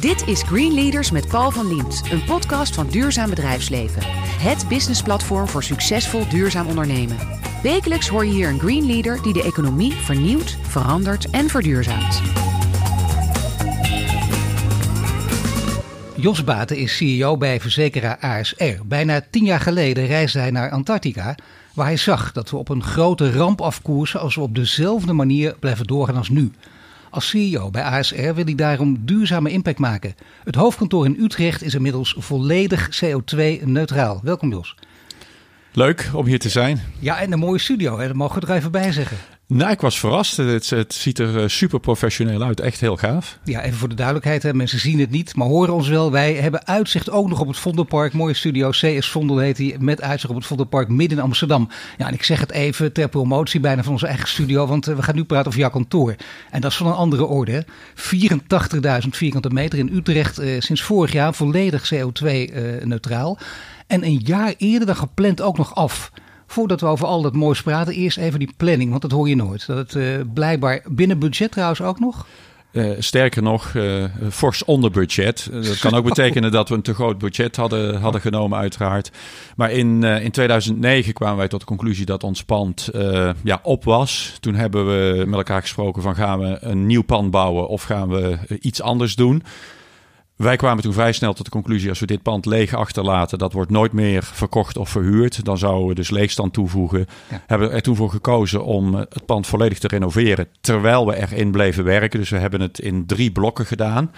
Dit is Green Leaders met Paul van Liemt, een podcast van Duurzaam Bedrijfsleven. Het businessplatform voor succesvol duurzaam ondernemen. Wekelijks hoor je hier een Green Leader die de economie vernieuwt, verandert en verduurzaamt. Jos Baten is CEO bij verzekeraar ASR. Bijna tien jaar geleden reisde hij naar Antarctica, waar hij zag dat we op een grote ramp afkoersen als we op dezelfde manier blijven doorgaan als nu. Als CEO bij ASR wil hij daarom duurzame impact maken. Het hoofdkantoor in Utrecht is inmiddels volledig CO2-neutraal. Welkom Jos. Leuk om hier te zijn. Ja, en een mooie studio, hè? dat mogen we er even bij zeggen. Nou, ik was verrast. Het, ziet er eh, super professioneel uit. Echt heel gaaf. Ja, even voor de duidelijkheid. Hè. Mensen zien het niet, maar horen ons wel. Wij hebben uitzicht ook nog op het Vondelpark. Mooie studio. CS Vondel heet hij. Met uitzicht op het Vondelpark midden in Amsterdam. Ja, en ik zeg het even ter promotie bijna van onze eigen studio. Want eh, we gaan nu praten over jouw kantoor. En dat is van een andere orde. 84.000 vierkante meter in Utrecht. Eh, sinds vorig jaar volledig CO2-neutraal. en een jaar eerder dan gepland ook nog af. Voordat we over al dat moois praten, eerst even die planning, want dat hoor je nooit. Dat het uh, blijkbaar binnen budget trouwens ook nog? Uh, sterker nog, uh, fors onder budget. dat kan ook betekenen dat we een te groot budget hadden, hadden genomen, uiteraard. Maar in, in 2009 kwamen wij tot de conclusie dat ons pand ja, op was. Toen hebben we met elkaar gesproken van gaan we een nieuw pand bouwen of gaan we iets anders doen. Wij kwamen toen vrij snel tot de conclusie: als we dit pand leeg achterlaten, dat wordt nooit meer verkocht of verhuurd. Dan zouden we dus leegstand toevoegen. Ja. Hebben er toen voor gekozen om eh, het pand volledig te renoveren, terwijl we erin bleven werken. Dus we hebben het in drie blokken gedaan.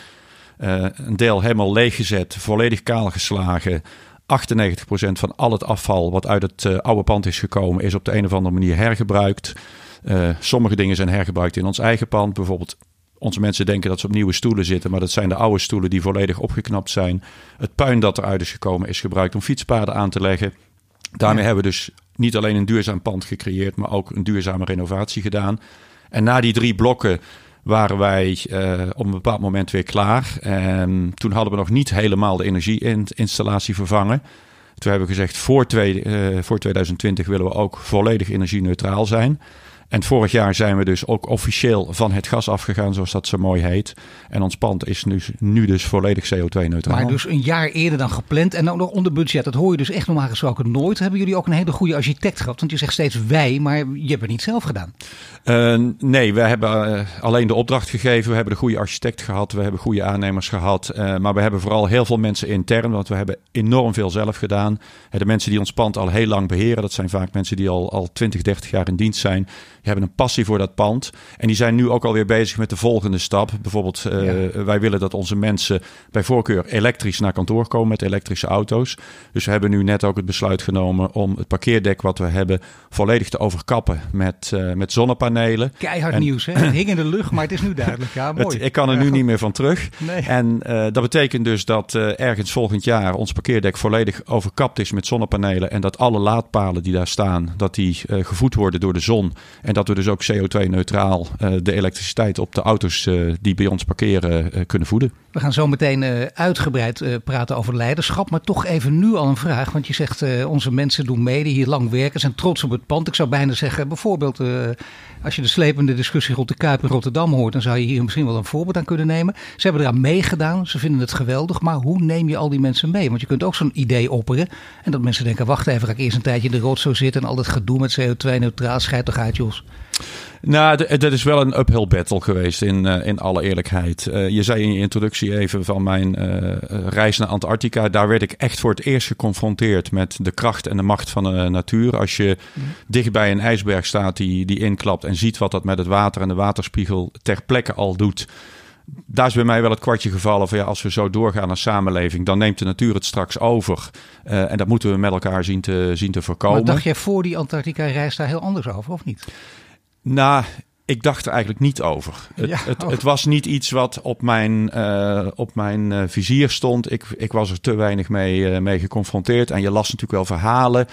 Uh, een deel helemaal leeggezet, volledig kaal geslagen. 98% van al het afval wat uit het uh, oude pand is gekomen, is op de een of andere manier hergebruikt. Uh, sommige dingen zijn hergebruikt in ons eigen pand. Bijvoorbeeld onze mensen denken dat ze op nieuwe stoelen zitten, maar dat zijn de oude stoelen die volledig opgeknapt zijn. Het puin dat eruit is gekomen is gebruikt om fietspaden aan te leggen. Daarmee hebben we dus niet alleen een duurzaam pand gecreëerd, maar ook een duurzame renovatie gedaan. En na die drie blokken waren wij uh, op een bepaald moment weer klaar. En toen hadden we nog niet helemaal de energieinstallatie vervangen. Toen hebben we gezegd, voor, twee, uh, voor 2020 willen we ook volledig energie-neutraal zijn. En vorig jaar zijn we dus ook officieel van het gas afgegaan, zoals dat zo mooi heet. En ons pand is nu, nu dus volledig CO2-neutraal. Maar dus een jaar eerder dan gepland en ook nog onder budget. Dat hoor je dus echt normaal gesproken nooit. Hebben jullie ook een hele goede architect gehad? Want je zegt steeds wij, maar je hebt het niet zelf gedaan. Uh, nee, we hebben uh, alleen de opdracht gegeven. We hebben de goede architect gehad. We hebben goede aannemers gehad. Uh, maar we hebben vooral heel veel mensen intern, want we hebben enorm veel zelf gedaan. de mensen die ons pand al heel lang beheren, dat zijn vaak mensen die al, al 20, 30 jaar in dienst zijn hebben een passie voor dat pand. En die zijn nu ook alweer bezig met de volgende stap. Bijvoorbeeld, uh, wij willen dat onze mensen bij voorkeur elektrisch naar kantoor komen met elektrische auto's. Dus we hebben nu net ook het besluit genomen om het parkeerdek wat we hebben volledig te overkappen met, uh, met zonnepanelen. Keihard en, nieuws, hè? Het hing in de lucht, maar het is nu duidelijk. Ja, mooi. Het, ik kan er nu niet meer van terug. Nee. En dat betekent dus dat ergens volgend jaar ons parkeerdek volledig overkapt is met zonnepanelen. En dat alle laadpalen die daar staan, dat die gevoed worden door de zon. En dat we dus ook CO2-neutraal uh, de elektriciteit op de auto's uh, die bij ons parkeren uh, kunnen voeden. We gaan zo meteen uitgebreid praten over leiderschap. Maar toch even nu al een vraag. Want je zegt onze mensen doen mee die hier lang werken. Zijn trots op het pand. Ik zou bijna zeggen bijvoorbeeld als je de slepende discussie rond de Kuip in Rotterdam hoort. Dan zou je hier misschien wel een voorbeeld aan kunnen nemen. Ze hebben eraan meegedaan. Ze vinden het geweldig. Maar hoe neem je al die mensen mee? Want je kunt ook zo'n idee opperen. En dat mensen denken wacht even ga ik eerst een tijdje in de rot zo zitten. En al dat gedoe met CO2-neutraal schijt toch uit. Nou, dat is wel een uphill battle geweest, in, uh, in alle eerlijkheid. Uh, je zei in je introductie even van mijn uh, reis naar Antarctica. Daar werd ik echt voor het eerst geconfronteerd met de kracht en de macht van de natuur. Als je mm. dicht bij een ijsberg staat die, die inklapt en ziet wat dat met het water en de waterspiegel ter plekke al doet. Daar is bij mij wel het kwartje gevallen van ja, als we zo doorgaan als samenleving, dan neemt de natuur het straks over. en dat moeten we met elkaar zien te, zien te voorkomen. Maar dacht jij voor die Antarctica-reis daar heel anders over, of niet? Nou, ik dacht er eigenlijk niet over. Het, het, het, was niet iets wat op mijn, uh, op mijn uh, vizier stond. Ik, ik was er te weinig mee, uh, mee geconfronteerd. En je las natuurlijk wel verhalen.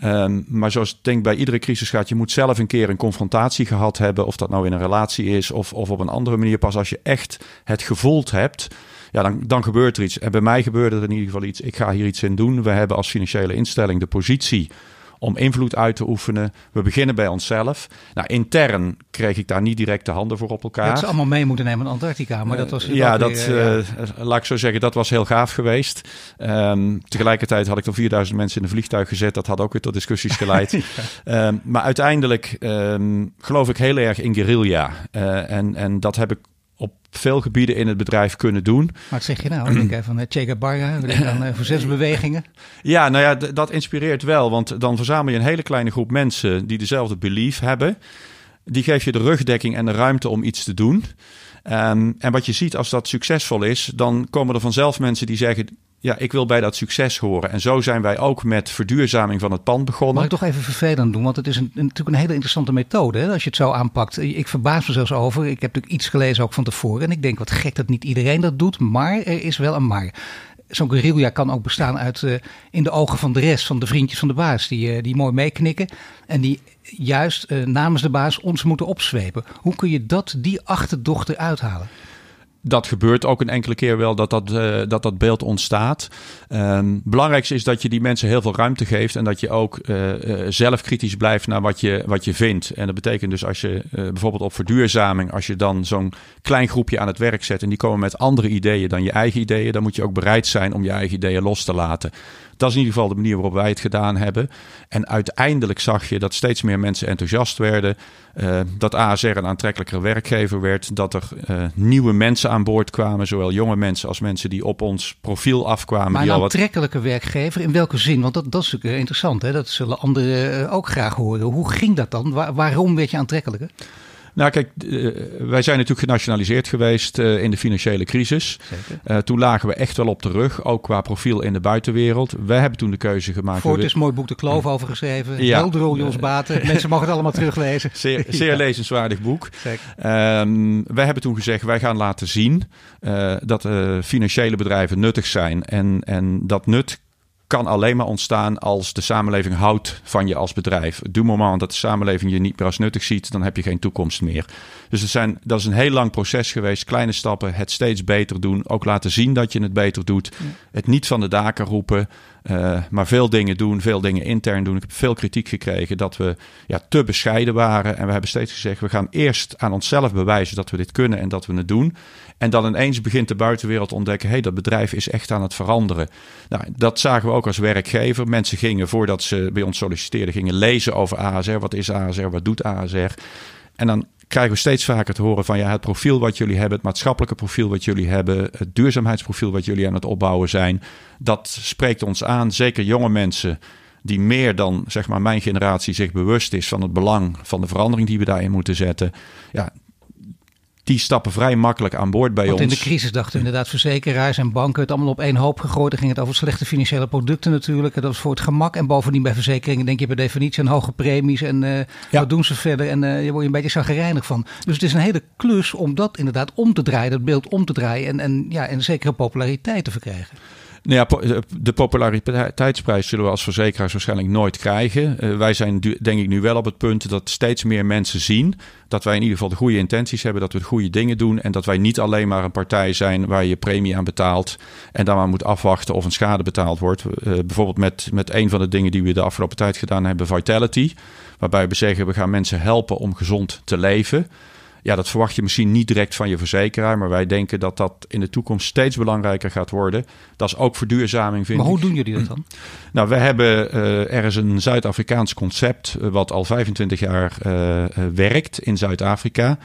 Ja. Um, maar zoals ik denk bij iedere crisis gaat, je moet zelf een keer een confrontatie gehad hebben. Of dat nou in een relatie is of, of op een andere manier. Pas als je echt het gevoeld hebt. Ja, dan, dan gebeurt er iets. En bij mij gebeurde er in ieder geval iets. Ik ga hier iets in doen. We hebben als financiële instelling de positie om invloed uit te oefenen. We beginnen bij onszelf. Nou, intern kreeg ik daar niet direct de handen voor op elkaar. Dat ze allemaal mee moeten nemen in Antarctica, maar dat was... ja, dat, weer, uh, laat ik zo zeggen, dat was heel gaaf geweest. Um, tegelijkertijd had ik er 4000 mensen in een vliegtuig gezet. Dat had ook weer tot discussies geleid. ja. um, maar uiteindelijk um, geloof ik heel erg in guerrilla. En, en dat heb ik op veel gebieden in het bedrijf kunnen doen. Maar wat zeg je nou? Ik denk van Che Guevara, dan uh, verzetsbewegingen. Ja, nou ja, dat inspireert wel. Want dan verzamel je een hele kleine groep mensen die dezelfde belief hebben. Die geef je de rugdekking en de ruimte om iets te doen. Um, en wat je ziet als dat succesvol is, dan komen er vanzelf mensen die zeggen: ja, ik wil bij dat succes horen. En zo zijn wij ook met verduurzaming van het pand begonnen. Mag ik toch even vervelend doen? Want het is een, natuurlijk een hele interessante methode hè, als je het zo aanpakt. Ik verbaas me zelfs over. Ik heb natuurlijk iets gelezen ook van tevoren. En ik denk wat gek dat niet iedereen dat doet. Maar er is wel een maar. Zo'n guerrilla kan ook bestaan uit uh, in de ogen van de rest, van de vriendjes van de baas. Die, uh, die mooi meeknikken. En die juist uh, namens de baas ons moeten opzwepen. Hoe kun je dat, die achterdocht eruit halen? Dat gebeurt ook een enkele keer wel dat dat, uh, dat, dat beeld ontstaat. Um, belangrijkste is dat je die mensen heel veel ruimte geeft en dat je ook uh, zelf kritisch blijft naar wat je, wat je vindt. En dat betekent dus als je bijvoorbeeld op verduurzaming, als je dan zo'n klein groepje aan het werk zet en die komen met andere ideeën dan je eigen ideeën, dan moet je ook bereid zijn om je eigen ideeën los te laten. Dat is in ieder geval de manier waarop wij het gedaan hebben. En uiteindelijk zag je dat steeds meer mensen enthousiast werden. Uh, dat ASR een aantrekkelijker werkgever werd. Dat er uh, nieuwe mensen aan boord kwamen. Zowel jonge mensen als mensen die op ons profiel afkwamen. Maar een aantrekkelijke wat... werkgever, in welke zin? Want dat, dat is natuurlijk interessant. Hè? Dat zullen anderen ook graag horen. Hoe ging dat dan? Waar, waarom werd je aantrekkelijker? Nou, kijk, uh, wij zijn natuurlijk genationaliseerd geweest uh, in de financiële crisis. Uh, toen lagen we echt wel op de rug, ook qua profiel in de buitenwereld. Wij hebben toen de keuze gemaakt. Voort is mooi boek De Kloof over geschreven. Ja. Helderol Jos Baten. Mensen mogen het allemaal teruglezen. Zeer, zeer ja. lezenswaardig boek. Um, wij hebben toen gezegd, wij gaan laten zien dat financiële bedrijven nuttig zijn. En, en dat nut kan alleen maar ontstaan als de samenleving houdt van je als bedrijf. Du moment dat de samenleving je niet meer als nuttig ziet, dan heb je geen toekomst meer. Dus zijn, dat is een heel lang proces geweest. Kleine stappen, het steeds beter doen. Ook laten zien dat je het beter doet. Het niet van de daken roepen. Uh, maar veel dingen doen, veel dingen intern doen. Ik heb veel kritiek gekregen dat we ja, te bescheiden waren. En we hebben steeds gezegd, we gaan eerst aan onszelf bewijzen dat we dit kunnen en dat we het doen. En dan ineens begint de buitenwereld te ontdekken, hé, hey, dat bedrijf is echt aan het veranderen. Nou, dat zagen we ook als werkgever. Mensen gingen, voordat ze bij ons solliciteerden, gingen lezen over ASR. Wat is ASR? Wat doet ASR? En dan krijgen we steeds vaker te horen van ja, het profiel wat jullie hebben, het maatschappelijke profiel wat jullie hebben, het duurzaamheidsprofiel wat jullie aan het opbouwen zijn, dat spreekt ons aan. Zeker jonge mensen die meer dan zeg maar mijn generatie zich bewust is van het belang van de verandering die we daarin moeten zetten. Ja, die stappen vrij makkelijk aan boord bij Want ons. in de crisis dachten inderdaad verzekeraars en banken het allemaal op één hoop gegooid. Dan ging het over slechte financiële producten natuurlijk. Dat was voor het gemak. En bovendien bij verzekeringen denk je per definitie aan hoge premies. En uh, ja. wat doen ze verder? En uh, je wordt je een beetje zagrijnig van. Dus het is een hele klus om dat inderdaad om te draaien. Dat beeld om te draaien. En, en, ja, en een zekere populariteit te verkrijgen. Nou ja, de populariteitsprijs zullen we als verzekeraars waarschijnlijk nooit krijgen. Uh, wij zijn denk ik nu wel op het punt dat steeds meer mensen zien dat wij in ieder geval de goede intenties hebben, dat we de goede dingen doen en dat wij niet alleen maar een partij zijn waar je premie aan betaalt en dan maar moet afwachten of een schade betaald wordt. Uh, bijvoorbeeld met, met een van de dingen die we de afgelopen tijd gedaan hebben, Vitality, waarbij we zeggen we gaan mensen helpen om gezond te leven. Ja, dat verwacht je misschien niet direct van je verzekeraar, maar wij denken dat dat in de toekomst steeds belangrijker gaat worden. Dat is ook verduurzaming, vind maar ik. hoe doen jullie dat dan? Nou, we hebben uh, er is een Zuid-Afrikaans concept uh, wat al 25 jaar uh, werkt in Zuid-Afrika.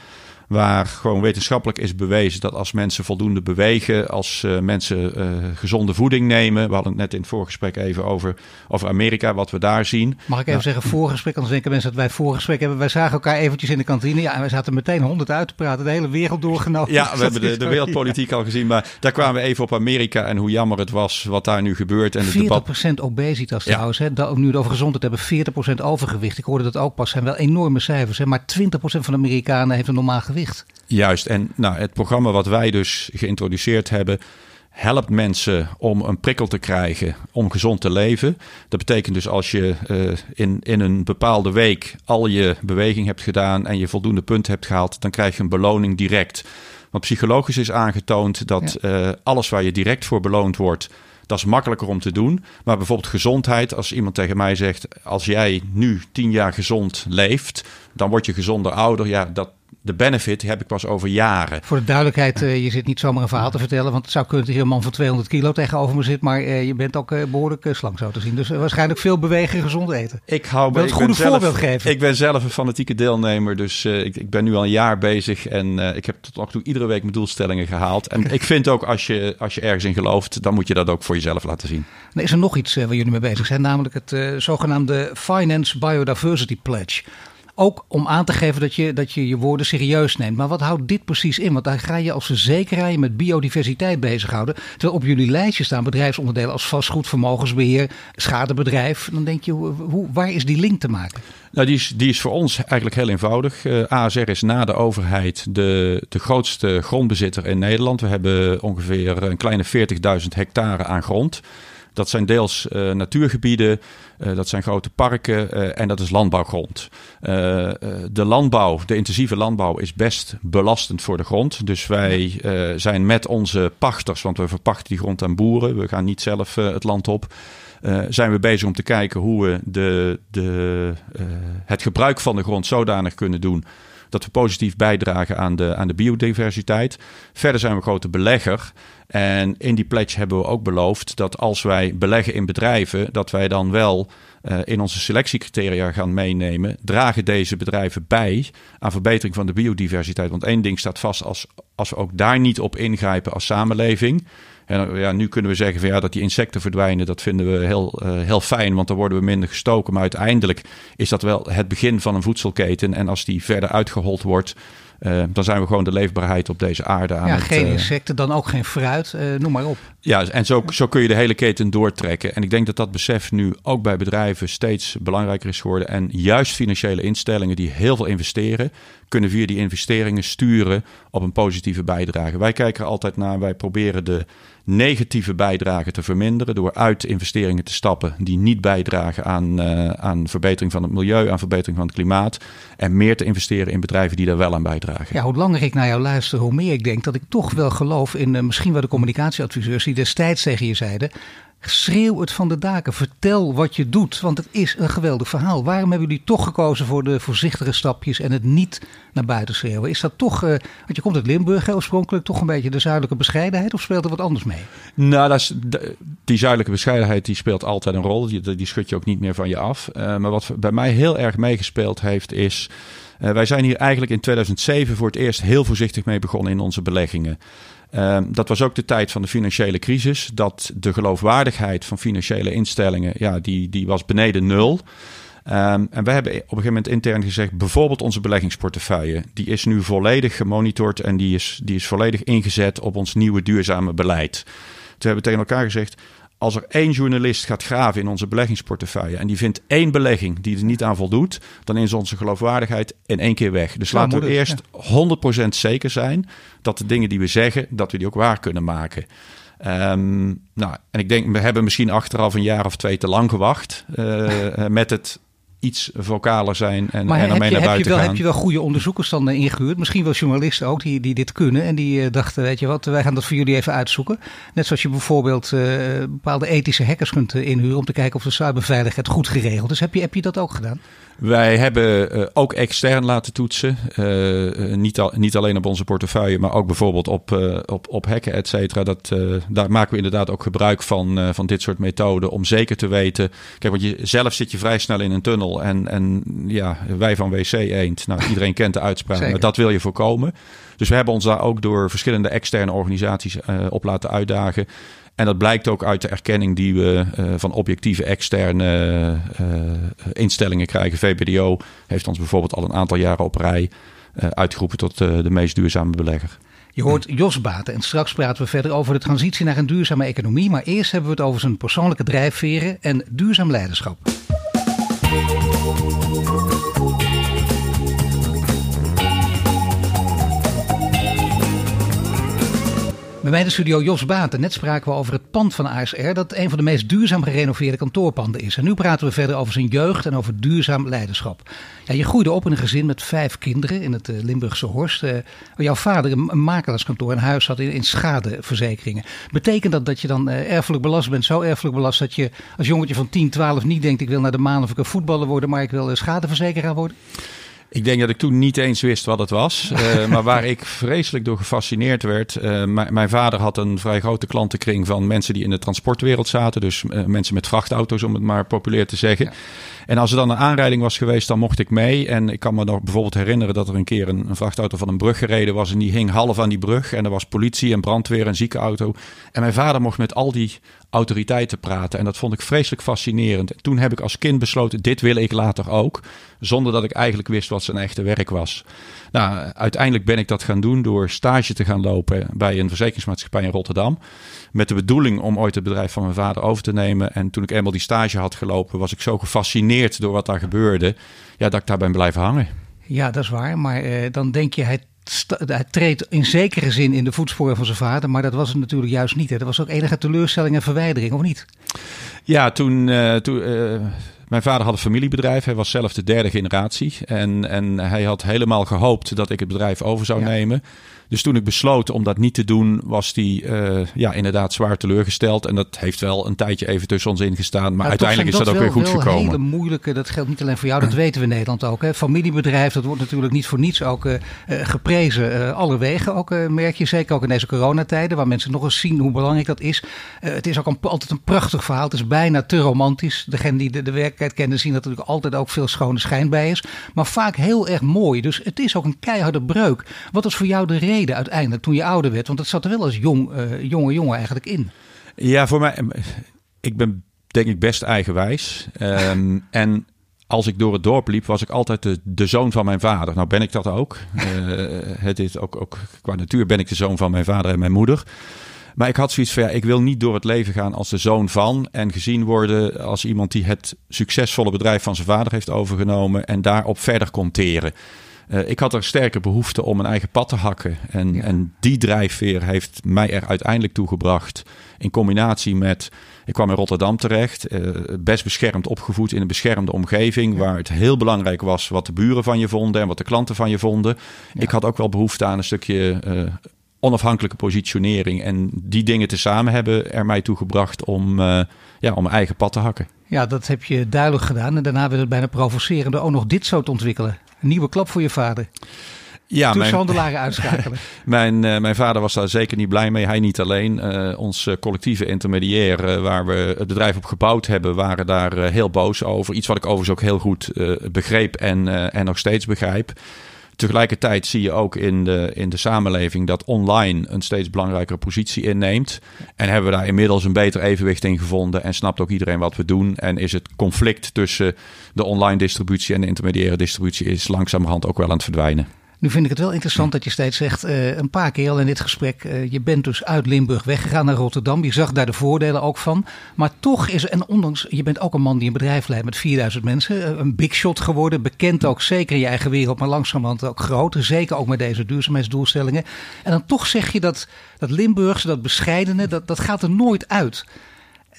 Waar gewoon wetenschappelijk is bewezen dat als mensen voldoende bewegen, als uh, mensen uh, gezonde voeding nemen. We hadden het net in het voorgesprek even over, over Amerika, wat we daar zien. Mag ik even nou, zeggen, voorgesprek, anders denken mensen dat wij voorgesprek hebben. Wij zagen elkaar eventjes in de kantine. Ja, en wij zaten meteen honderd uit te praten, de hele wereld doorgenomen. Ja, we hebben de, de wereldpolitiek al gezien, maar daar kwamen we even op Amerika en hoe jammer het was wat daar nu gebeurt. En 40% debat... obesitas trouwens, hè, nu het over gezondheid hebben, 40% overgewicht. Ik hoorde dat ook pas, zijn wel enorme cijfers. Hè, maar 20% van de Amerikanen heeft een normaal gewicht. Juist, en nou, het programma wat wij dus geïntroduceerd hebben, helpt mensen om een prikkel te krijgen om gezond te leven. Dat betekent dus als je uh, in, in een bepaalde week al je beweging hebt gedaan en je voldoende punten hebt gehaald, dan krijg je een beloning direct. Want psychologisch is aangetoond dat ja. uh, alles waar je direct voor beloond wordt, Dat is makkelijker om te doen. Maar bijvoorbeeld gezondheid, als iemand tegen mij zegt: als jij nu tien jaar gezond leeft, dan word je gezonder ouder. Ja, dat, de benefit heb ik pas over jaren. Voor de duidelijkheid, uh, je zit niet zomaar een verhaal te vertellen. Want het zou kunnen dat hier een man van 200 kilo tegenover me zit. Maar uh, je bent ook uh, behoorlijk slank zo te zien. Dus waarschijnlijk veel bewegen en gezond eten. Ik hou bij het goede voorbeeld geven. Ik ben zelf een fanatieke deelnemer. Dus ik, ik, ben nu al een jaar bezig. En ik heb tot nog toe iedere week mijn doelstellingen gehaald. En ik vind ook als je, als je ergens in gelooft, dan moet je dat ook voor jezelf laten zien. Er is er nog iets waar jullie mee bezig zijn. Namelijk het zogenaamde Finance Biodiversity Pledge. Ook om aan te geven dat je, dat je je woorden serieus neemt. Maar wat houdt dit precies in? Want daar ga je als verzekeraar je met biodiversiteit bezighouden. Terwijl op jullie lijstje staan bedrijfsonderdelen als vastgoed, vermogensbeheer, schadebedrijf. Dan denk je, hoe, waar is die link te maken? Nou, die is, die is voor ons eigenlijk heel eenvoudig. Uh, eh, ASR is na de overheid de, de grootste grondbezitter in Nederland. We hebben ongeveer een kleine 40.000 hectare aan grond. Dat zijn deels uh, natuurgebieden, uh, dat zijn grote parken uh, en dat is landbouwgrond. de landbouw, de intensieve landbouw, is best belastend voor de grond. Dus wij zijn met onze pachters, want we verpachten die grond aan boeren. We gaan niet zelf het land op. zijn we bezig om te kijken hoe we de, de, het gebruik van de grond zodanig kunnen doen dat we positief bijdragen aan de, aan de biodiversiteit. Verder zijn we grote belegger. En in die pledge hebben we ook beloofd dat als wij beleggen in bedrijven, dat wij dan wel uh, in onze selectiecriteria gaan meenemen. Dragen deze bedrijven bij aan verbetering van de biodiversiteit? Want één ding staat vast, als, als we ook daar niet op ingrijpen als samenleving. En ja, nu kunnen we zeggen van ja, dat die insecten verdwijnen, dat vinden we heel, uh, heel fijn, want dan worden we minder gestoken. Maar uiteindelijk is dat wel het begin van een voedselketen. En als die verder uitgehold wordt, uh, dan zijn we gewoon de leefbaarheid op deze aarde aan ja, het... geen insecten, dan ook geen fruit, uh, noem maar op. Ja, en zo, zo kun je de hele keten doortrekken. En ik denk dat dat besef nu ook bij bedrijven steeds belangrijker is geworden. En juist financiële instellingen die heel veel investeren, kunnen via die investeringen sturen op een positieve bijdrage. Wij kijken er altijd naar, wij proberen de negatieve bijdrage te verminderen door uit investeringen te stappen die niet bijdragen aan, uh, aan verbetering van het milieu, aan verbetering van het klimaat. En meer te investeren in bedrijven die daar wel aan bijdragen. Ja, hoe langer ik naar jou luister, hoe meer ik denk dat ik toch wel geloof in uh, misschien wel de communicatieadviseurs die destijds tegen je zeiden. Schreeuw het van de daken. Vertel wat je doet. Want het is een geweldig verhaal. Waarom hebben jullie toch gekozen voor de voorzichtige stapjes en het niet naar buiten schreeuwen? Is dat toch, uh, want je komt uit Limburg oorspronkelijk, toch een beetje de zuidelijke bescheidenheid? Of speelt er wat anders mee? Nou, dat die zuidelijke bescheidenheid die speelt altijd een rol. Die, die schud je ook niet meer van je af. Uh, maar wat bij mij heel erg meegespeeld heeft is... Uh, wij zijn hier eigenlijk in 2007 voor het eerst heel voorzichtig mee begonnen in onze beleggingen. Um, dat was ook de tijd van de financiële crisis. Dat de geloofwaardigheid van financiële instellingen, ja, die, die was beneden nul. Um, en we hebben op een gegeven moment intern gezegd, bijvoorbeeld onze beleggingsportefeuille, die is nu volledig gemonitord en die is, die is volledig ingezet op ons nieuwe duurzame beleid. Toen hebben we tegen elkaar gezegd, als er één journalist gaat graven in onze beleggingsportefeuille en die vindt één belegging die er niet aan voldoet, dan is onze geloofwaardigheid in één keer weg. Dus laten we eerst ja. 100% zeker zijn dat de dingen die we zeggen, dat we die ook waar kunnen maken. Um, nou, en ik denk, we hebben misschien achteraf een jaar of twee te lang gewacht uh, met het iets vocaler zijn en, maar en ermee je, naar buiten je wel, gaan. Heb je wel goede onderzoekers dan uh, ingehuurd? Misschien wel journalisten ook die, die dit kunnen en die uh, dachten, weet je wat, wij gaan dat voor jullie even uitzoeken. Net zoals je bijvoorbeeld uh, bepaalde ethische hackers kunt inhuren om te kijken of de cyberveiligheid goed geregeld is. Heb je, heb je dat ook gedaan? Wij hebben uh, ook extern laten toetsen. Uh, niet, al, niet alleen op onze portefeuille, maar ook bijvoorbeeld op, op, op hacken, et cetera. Dat, daar maken we inderdaad ook gebruik van, van dit soort methoden. Om zeker te weten. Kijk, want je, zelf zit je vrij snel in een tunnel. En, en ja, wij van WC Eend. Nou, iedereen kent de uitspraak, maar dat wil je voorkomen. Dus we hebben ons daar ook door verschillende externe organisaties op laten uitdagen. En dat blijkt ook uit de erkenning die we uh, van objectieve externe uh, instellingen krijgen. VBDO heeft ons bijvoorbeeld al een aantal jaren op rij uitgeroepen tot de meest duurzame belegger. Je hoort Jos Baten en straks praten we verder over de transitie naar een duurzame economie. Maar eerst hebben we het over zijn persoonlijke drijfveren en duurzaam leiderschap. Música Bij mij in de studio Jos Baten. Net spraken we over het pand van ASR, dat een van de meest duurzaam gerenoveerde kantoorpanden is. En nu praten we verder over zijn jeugd en over duurzaam leiderschap. Ja, je groeide op in een gezin met vijf kinderen in het eh, Limburgse Horst. Uh, jouw vader een makelaarskantoor en huis had in, in schadeverzekeringen. Betekent dat dat je dan uh, erfelijk belast bent? Zo erfelijk belast dat je als jongetje van 10, 12 niet denkt ik wil naar de maan of ik een voetballer worden, maar ik wil schadeverzekeraar worden? Ik denk dat ik toen niet eens wist wat het was. Uh, maar waar ik vreselijk door gefascineerd werd. Uh, mijn vader had een vrij grote klantenkring van mensen die in de transportwereld zaten. Dus uh, mensen met vrachtauto's, om het maar populair te zeggen. Ja. En als er dan een aanrijding was geweest, dan mocht ik mee. En ik kan me nog bijvoorbeeld herinneren dat er een keer een, een vrachtauto van een brug gereden was. En die hing half aan die brug. En er was politie en brandweer en ziekenauto. En mijn vader mocht met al die autoriteiten praten. En dat vond ik vreselijk fascinerend. Toen heb ik als kind besloten, dit wil ik later ook. Zonder dat ik eigenlijk wist wat zijn echte werk was. Nou, uiteindelijk ben ik dat gaan doen door stage te gaan lopen bij een verzekeringsmaatschappij in Rotterdam. Met de bedoeling om ooit het bedrijf van mijn vader over te nemen. En toen ik eenmaal die stage had gelopen, was ik zo gefascineerd door wat daar gebeurde. Ja, dat ik daar ben blijven hangen. Ja, dat is waar. Maar uh, dan denk je, hij hij treedt in zekere zin in de voetsporen van zijn vader, maar dat was het natuurlijk juist niet. Hè. Er was ook enige teleurstelling en verwijdering, of niet? Ja, toen, uh, toen uh, mijn vader had een familiebedrijf. Hij was zelf de derde generatie. En, en hij had helemaal gehoopt dat ik het bedrijf over zou ja. nemen. Dus toen ik besloot om dat niet te doen, was hij uh, ja, inderdaad zwaar teleurgesteld. En dat heeft wel een tijdje even tussen ons ingestaan. Maar ja, uiteindelijk is dat, dat ook weer goed wel gekomen. hele moeilijke, dat geldt niet alleen voor jou, dat weten we in Nederland ook. Hè. Familiebedrijf, dat wordt natuurlijk niet voor niets ook uh, geprezen. Uh, alle wegen ook, merk je zeker ook in deze coronatijden. Waar mensen nog eens zien hoe belangrijk dat is. het is ook een, altijd een prachtig verhaal. Het is bijna te romantisch. Degene die de, de werkelijkheid kennen zien dat er natuurlijk altijd ook veel schone schijn bij is. Maar vaak heel erg mooi. Dus het is ook een keiharde breuk. Wat is voor jou de reden? Uiteindelijk toen je ouder werd? Want dat zat er wel als jong, uh, jonge jongen eigenlijk in. Ja, voor mij, ik ben denk ik best eigenwijs. Um, en als ik door het dorp liep, was ik altijd de, de zoon van mijn vader. Nou ben ik dat ook. Uh, het is ook, ook qua natuur ben ik de zoon van mijn vader en mijn moeder. Maar ik had zoiets van, ja, ik wil niet door het leven gaan als de zoon van. En gezien worden als iemand die het succesvolle bedrijf van zijn vader heeft overgenomen. En daarop verder komt teren. Uh, ik had er sterke behoefte om een eigen pad te hakken. En, ja. en die drijfveer heeft mij er uiteindelijk toe gebracht. In combinatie met. Ik kwam in Rotterdam terecht. Uh, best beschermd opgevoed in een beschermde omgeving. Ja. Waar het heel belangrijk was wat de buren van je vonden. En wat de klanten van je vonden. Ja. Ik had ook wel behoefte aan een stukje. Uh, onafhankelijke positionering. En die dingen tezamen hebben er mij toe gebracht om, uh, ja, om mijn eigen pad te hakken. Ja, dat heb je duidelijk gedaan. En daarna werd het bijna provocerend ook nog dit zo te ontwikkelen. Een nieuwe klap voor je vader. Ja, Toeschandelaren uitschakelen. mijn, uh, mijn vader was daar zeker niet blij mee. Hij niet alleen. Uh, ons uh, collectieve intermediair, uh, waar we het bedrijf op gebouwd hebben, waren daar heel boos over. Iets wat ik overigens ook heel goed begreep en, en nog steeds begrijp. Tegelijkertijd zie je ook in de, in de samenleving dat online een steeds belangrijkere positie inneemt. En hebben we daar inmiddels een beter evenwicht in gevonden. En snapt ook iedereen wat we doen. En is het conflict tussen de online distributie en de intermediaire distributie is langzamerhand ook wel aan het verdwijnen. Nu vind ik het wel interessant dat je steeds zegt, uh, een paar keer al in dit gesprek, uh, je bent dus uit Limburg weggegaan naar Rotterdam. Je zag daar de voordelen ook van. Maar toch is, en ondanks, je bent ook een man die een bedrijf leidt met 4000 mensen. Uh, een big shot geworden, bekend ook zeker in je eigen wereld, maar langzamerhand ook groot. Zeker ook met deze duurzaamheidsdoelstellingen. En dan toch zeg je dat, dat Limburgse, dat bescheidene, dat, dat gaat er nooit uit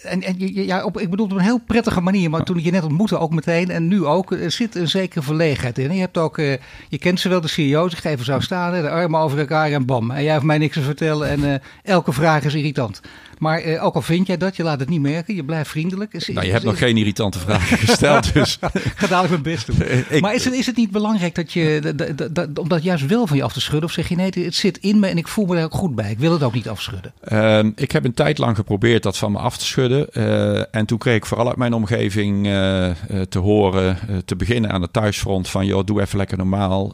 en, en ja, op, ik bedoel op een heel prettige manier, maar toen ik je net ontmoette ook meteen en nu ook, er zit een zekere verlegenheid in. Je hebt ook, uh, je kent ze wel, de CEO's, ik even zou staan, de armen over elkaar en bam. En jij heeft mij niks te vertellen en uh, elke vraag is irritant. Maar uh, ook al vind jij dat, je laat het niet merken, je blijft vriendelijk. Is, nou, je hebt is, nog geen irritante vragen gesteld, dus... Ga dadelijk mijn best doen. ik, maar is het, is het niet belangrijk dat je, dat, dat, dat, om dat juist wel van je af te schudden? Of zeg je nee, het zit in me en ik voel me er ook goed bij. Ik wil het ook niet afschudden. Uh, ik heb een tijd lang geprobeerd dat van me af te schudden. Uh, en toen kreeg ik vooral uit mijn omgeving uh, te horen, te beginnen aan het thuisfront van... joh, doe even lekker normaal,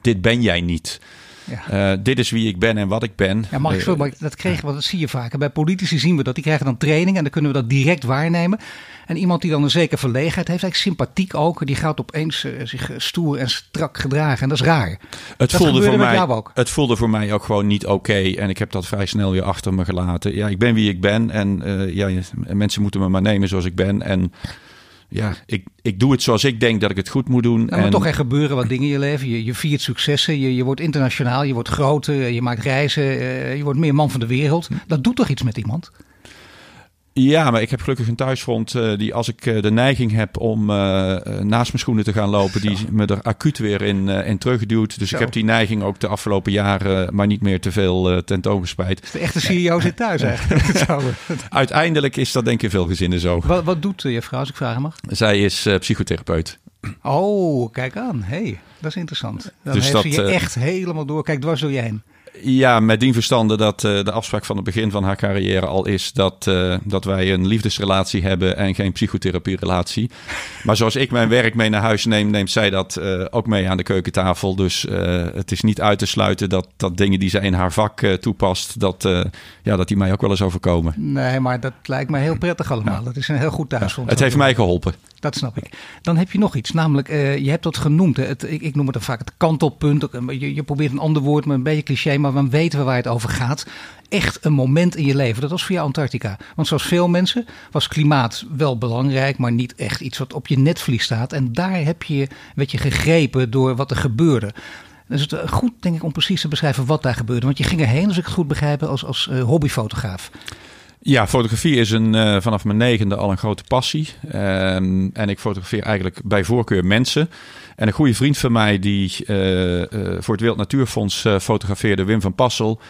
dit ben jij niet. Ja. Uh, dit is wie ik ben en wat ik ben. Ja, mag ik zo, maar dat kregen we, dat zie je vaak. Bij politici zien we dat. Die krijgen dan training en dan kunnen we dat direct waarnemen. En iemand die dan een zekere verlegenheid heeft, eigenlijk sympathiek ook, die gaat opeens uh, zich stoer en strak gedragen. En dat is raar. Het, dat voelde voor mij, ook. het voelde voor mij ook gewoon niet oké. Okay, en ik heb dat vrij snel weer achter me gelaten. Ja, ik ben wie ik ben. En uh, ja, mensen moeten me maar nemen zoals ik ben. En ja, ik, ik doe het zoals ik denk dat ik het goed moet doen. Nou, maar toch er gebeuren wat dingen in je leven. Je, je viert successen, je, je wordt internationaal, je wordt groter, je maakt reizen, je wordt meer man van de wereld. Dat doet toch iets met iemand? Ja, maar ik heb gelukkig een thuisfront uh, die als ik uh, de neiging heb om uh, naast mijn schoenen te gaan lopen, die me er acuut weer in, in terugduwt. Dus Zo. ik heb die neiging ook de afgelopen jaren maar niet meer te veel tentoongespreid. De echte CEO zit thuis eigenlijk. Uiteindelijk is dat denk ik in veel gezinnen zo. Wat, wat doet je vrouw als ik vragen mag? Zij is psychotherapeut. Oh, kijk aan. hey, dat is interessant. Dan dus heeft dat, ze je echt helemaal door. Kijk, dwars door je heen. Ja, met dien verstande dat uh, de afspraak van het begin van haar carrière al is dat, uh, dat wij een liefdesrelatie hebben en geen psychotherapierelatie. Maar zoals ik mijn werk mee naar huis neem, neemt zij dat uh, ook mee aan de keukentafel. Dus het is niet uit te sluiten dat, dat dingen die zij in haar vak toepast, dat, ja, dat die mij ook wel eens overkomen. Nee, maar dat lijkt me heel prettig allemaal. Ja. Dat is een heel goed. Ja, het heeft mij geholpen. Dat snap ik. Dan heb je nog iets, namelijk, je hebt dat genoemd. Hè, het, ik, ik, noem het dan vaak het kantelpunt. Je, je probeert een ander woord, maar een beetje cliché, maar dan weten we waar het over gaat. Echt een moment in je leven. Dat was voor jou Antarctica. Want zoals veel mensen was klimaat wel belangrijk, maar niet echt iets wat op je netvlies staat. En daar heb je, werd je gegrepen door wat er gebeurde. Dus het is goed, denk ik, om precies te beschrijven wat daar gebeurde. Want je ging erheen, als ik het goed begrijp, als, als hobbyfotograaf. Ja, fotografie is een, uh, vanaf mijn negende al een grote passie. Um, en ik fotografeer eigenlijk bij voorkeur mensen. En een goede vriend van mij die uh, uh, voor het Wereld Natuurfonds fotografeerde, Wim van Passel...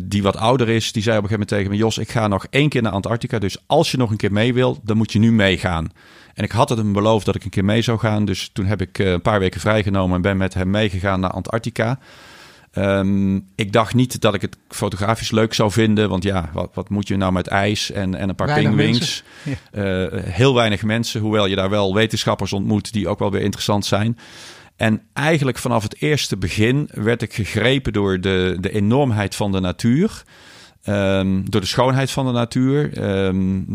die wat ouder is, die zei op een gegeven moment tegen me... Jos, ik ga nog één keer naar Antarctica, dus als je nog een keer mee wil, dan moet je nu meegaan. En ik had het hem beloofd dat ik een keer mee zou gaan. Dus toen heb ik een paar weken vrijgenomen en ben met hem meegegaan naar Antarctica... Um, ik dacht niet dat ik het fotografisch leuk zou vinden. Want ja, wat, wat moet je nou met ijs en, en een paar pingwings? Ja. Uh, heel weinig mensen, hoewel je daar wel wetenschappers ontmoet die ook wel weer interessant zijn. En eigenlijk vanaf het eerste begin werd ik gegrepen door de, de enormheid van de natuur. Um, door de schoonheid van de natuur. Um,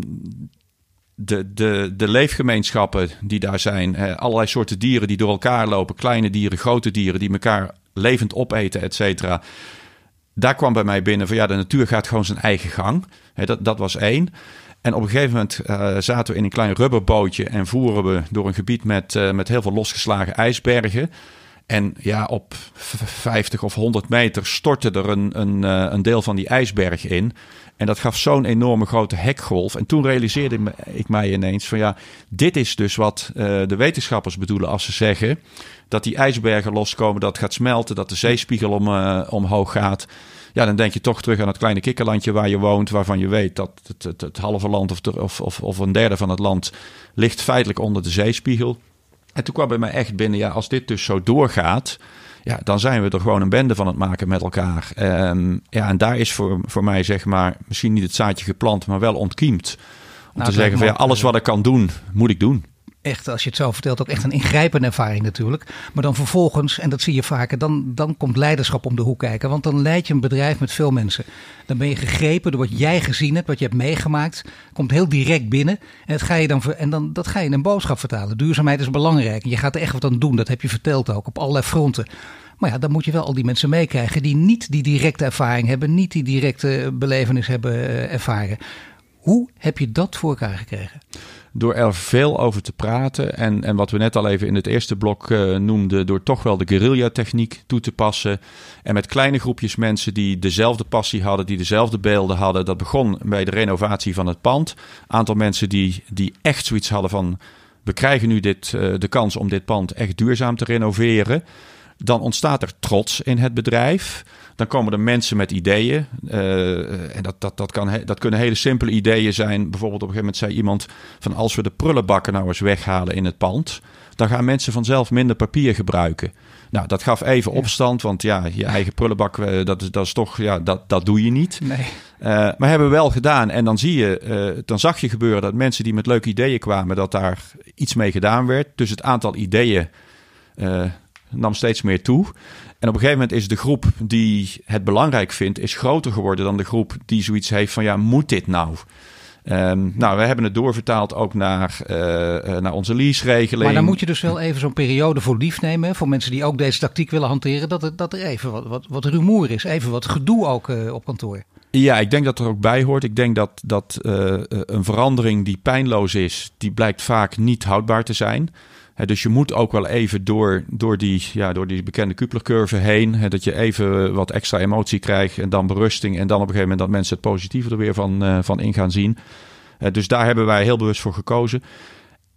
de, de, de leefgemeenschappen die daar zijn. allerlei soorten dieren die door elkaar lopen. Kleine dieren, grote dieren die elkaar levend opeten, et cetera. Daar kwam bij mij binnen van ja, de natuur gaat gewoon zijn eigen gang. dat, dat was één. En op een gegeven moment uh, zaten we in een klein rubberbootje en voeren we door een gebied met, uh, met heel veel losgeslagen ijsbergen. En ja, op 50 of 100 meter stortte er een, een, uh, een deel van die ijsberg in. En dat gaf zo'n enorme grote hekgolf. En toen realiseerde ik mij ineens van ja, dit is dus wat de wetenschappers bedoelen als ze zeggen dat die ijsbergen loskomen, dat gaat smelten, dat de zeespiegel om, uh, omhoog gaat. Ja, dan denk je toch terug aan het kleine kikkerlandje waar je woont, waarvan je weet dat het, het, het halve land of, of, of, of een derde van het land ligt feitelijk onder de zeespiegel. En toen kwam bij mij echt binnen, ja, als dit dus zo doorgaat, ja, dan zijn we er gewoon een bende van het maken met elkaar. Um, ja, en daar is voor, voor mij, zeg maar, misschien niet het zaadje geplant, maar wel ontkiemd. Om nou, te zeggen van ja, alles wat ik kan doen, moet ik doen echt, als je het zo vertelt, ook echt een ingrijpende ervaring natuurlijk. Maar dan vervolgens, en dat zie je vaker, dan, dan komt leiderschap om de hoek kijken. Want dan leid je een bedrijf met veel mensen. Dan ben je gegrepen door wat jij gezien hebt, wat je hebt meegemaakt. Komt heel direct binnen. En, dat ga je dan, en dan, dat ga je in een boodschap vertalen. Duurzaamheid is belangrijk. Je gaat er echt wat aan doen. Dat heb je verteld ook, op allerlei fronten. Maar ja, dan moet je wel al die mensen meekrijgen die niet die directe ervaring hebben, niet die directe belevenis hebben eh, ervaren. Hoe heb je dat voor elkaar gekregen? Door er veel over te praten. En, en wat we net al even in het eerste blok uh, noemden, door toch wel de guerrilla-techniek toe te passen. En met kleine groepjes mensen die dezelfde passie hadden, die dezelfde beelden hadden. Dat begon bij de renovatie van het pand. Aantal mensen die, die echt zoiets hadden van: we krijgen nu dit, uh, de kans om dit pand echt duurzaam te renoveren. Dan ontstaat er trots in het bedrijf. Dan komen er mensen met ideeën. Uh, en dat, dat, dat, kan, dat kunnen hele simpele ideeën zijn. Bijvoorbeeld op een gegeven moment zei iemand van als we de prullenbakken nou eens weghalen in het pand, dan gaan mensen vanzelf minder papier gebruiken. Nou, dat gaf even opstand, want ja, je eigen prullenbak, uh, dat, is, dat is toch, ja, dat, dat doe je niet. Nee. Uh, maar hebben we wel gedaan. En dan zie je, dan zag je gebeuren dat mensen die met leuke ideeën kwamen, dat daar iets mee gedaan werd. Dus het aantal ideeën nam steeds meer toe. En op een gegeven moment is de groep die het belangrijk vindt, is groter geworden dan de groep die zoiets heeft van ja, moet dit nou? Um, nou, we hebben het doorvertaald ook naar, uh, naar onze lease-regeling. Maar dan moet je dus wel even zo'n periode voor lief nemen. Voor mensen die ook deze tactiek willen hanteren. Dat er, dat er even wat, wat, wat rumoer is. Even wat gedoe ook uh, op kantoor. Ja, ik denk dat er ook bij hoort. Ik denk dat, dat uh, een verandering die pijnloos is, die blijkt vaak niet houdbaar te zijn. Dus je moet ook wel even door, door, die, ja, door die bekende Kupler-curve heen. dat je even wat extra emotie krijgt en dan berusting. En dan op een gegeven moment dat mensen het positieve er weer van, uh, van in gaan zien. dus daar hebben wij heel bewust voor gekozen.